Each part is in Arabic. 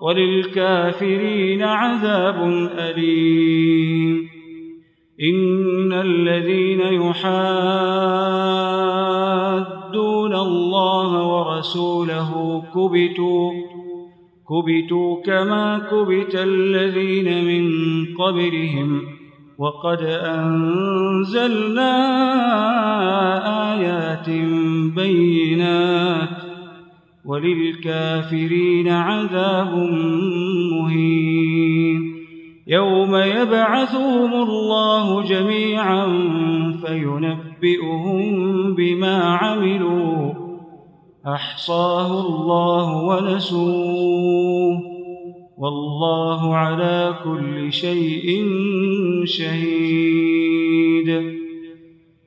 وللكافرين عذاب أليم. إن الذين يحادون الله ورسوله كبتوا كبتوا كما كبت الذين من قبلهم. وقد أنزلنا آيات بينات وللكافرين عذاب مهين. يوم يبعثهم الله جميعا فينبئهم بما عملوا. أحصاه الله ونسوه. والله على كل شيء شهيد.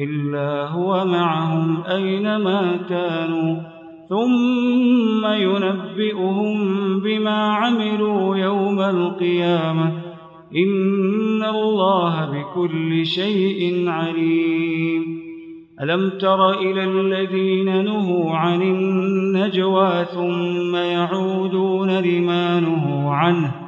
إلا هو معهم أينما كانوا ثم ينبئهم بما عملوا يوم القيامة. إن الله بكل شيء عليم. ألم تر إلى الذين نهوا عن النجوى ثم يعودون لما نهوا عنه؟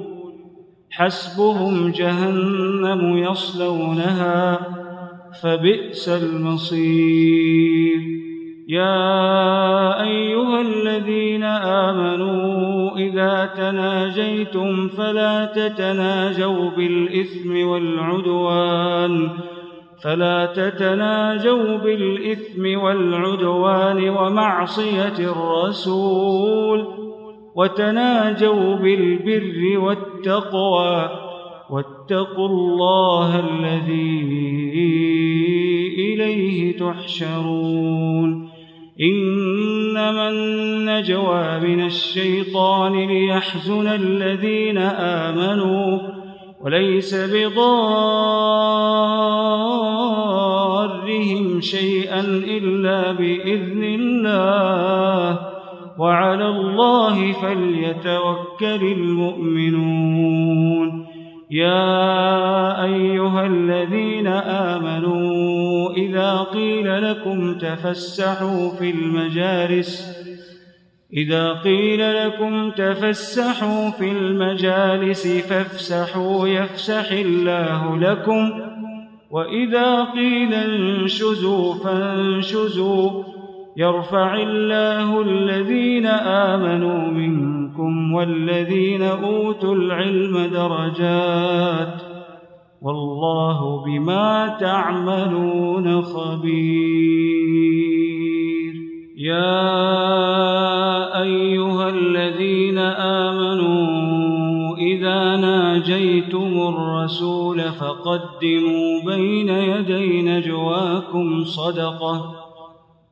حسبهم جهنم يصلونها فبئس المصير. يا أيها الذين آمنوا إذا تناجيتم فلا تتناجوا بالإثم والعدوان فلا تتناجوا بالإثم والعدوان ومعصية الرسول. وتناجوا بالبر والتقوى واتقوا الله الذي إليه تحشرون. إنما النجوى من الشيطان ليحزن الذين آمنوا وليس بضارهم شيئا إلا بإذن الله. وعلى الله فليتوكل المؤمنون. يا أيها الذين آمنوا إذا قيل لكم تفسحوا في المجالس إذا قيل لكم تفسحوا في المجالس فافسحوا يفسح الله لكم وإذا قيل انشزوا فانشزوا يرفع الله الذين آمنوا منكم والذين أوتوا العلم درجات والله بما تعملون خبير. يا أيها الذين آمنوا إذا ناجيتم الرسول فقدموا بين يدي نجواكم صدقة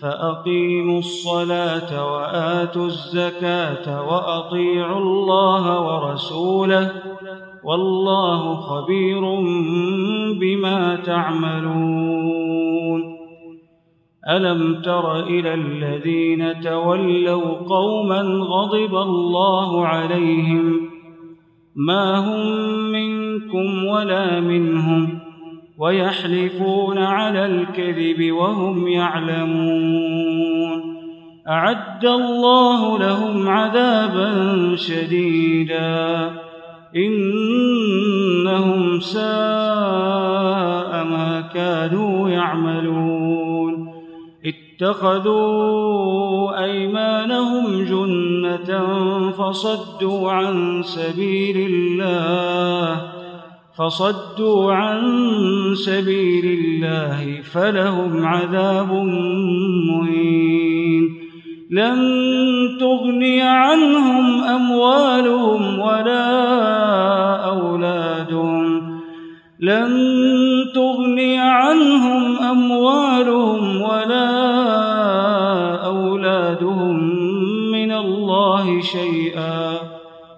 فأقيموا الصلاة وآتوا الزكاة وأطيعوا الله ورسوله والله خبير بما تعملون. ألم تر إلى الذين تولوا قوما غضب الله عليهم؟ ما هم منكم ولا منهم؟ ويحلفون على الكذب وهم يعلمون. أعد الله لهم عذابا شديدا. إنهم ساء ما كانوا يعملون. اتخذوا أيمانهم جنة فصدوا عن سبيل الله. فصدوا عن سبيل الله فلهم عذاب مهين. لن تغني عنهم أموالهم ولا أولادهم. لن تغني عنهم أموالهم ولا أولادهم من الله شيئا.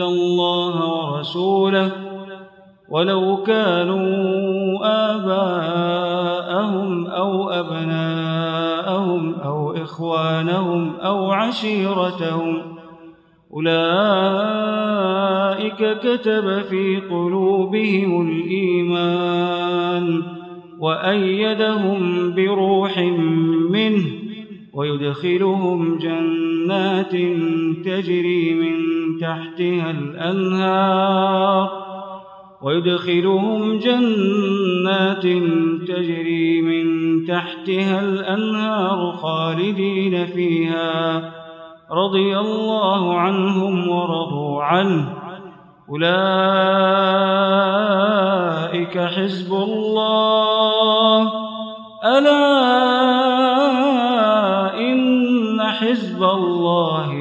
الله ورسوله ولو كانوا آباءهم أو أبناءهم أو إخوانهم أو عشيرتهم أولئك كتب في قلوبهم الإيمان وأيدهم بروح منه ويدخلهم جنات تجري من تحتها الأنهار. ويدخلهم جنات تجري من تحتها الأنهار خالدين فيها. رضي الله عنهم ورضوا عنه. أولئك حزب الله. ألا الله هم المفلحون